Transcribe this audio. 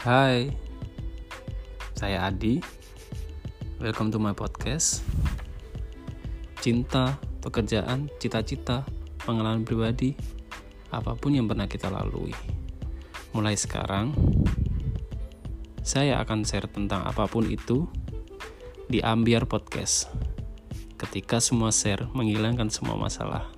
Hai, saya Adi. Welcome to my podcast. Cinta, pekerjaan, cita-cita, pengalaman pribadi, apa pun yang pernah kita lalui. Mulai sekarang, saya akan share tentang apa pun itu di Ambiar Podcast. Ketika semua share menghilangkan semua masalah.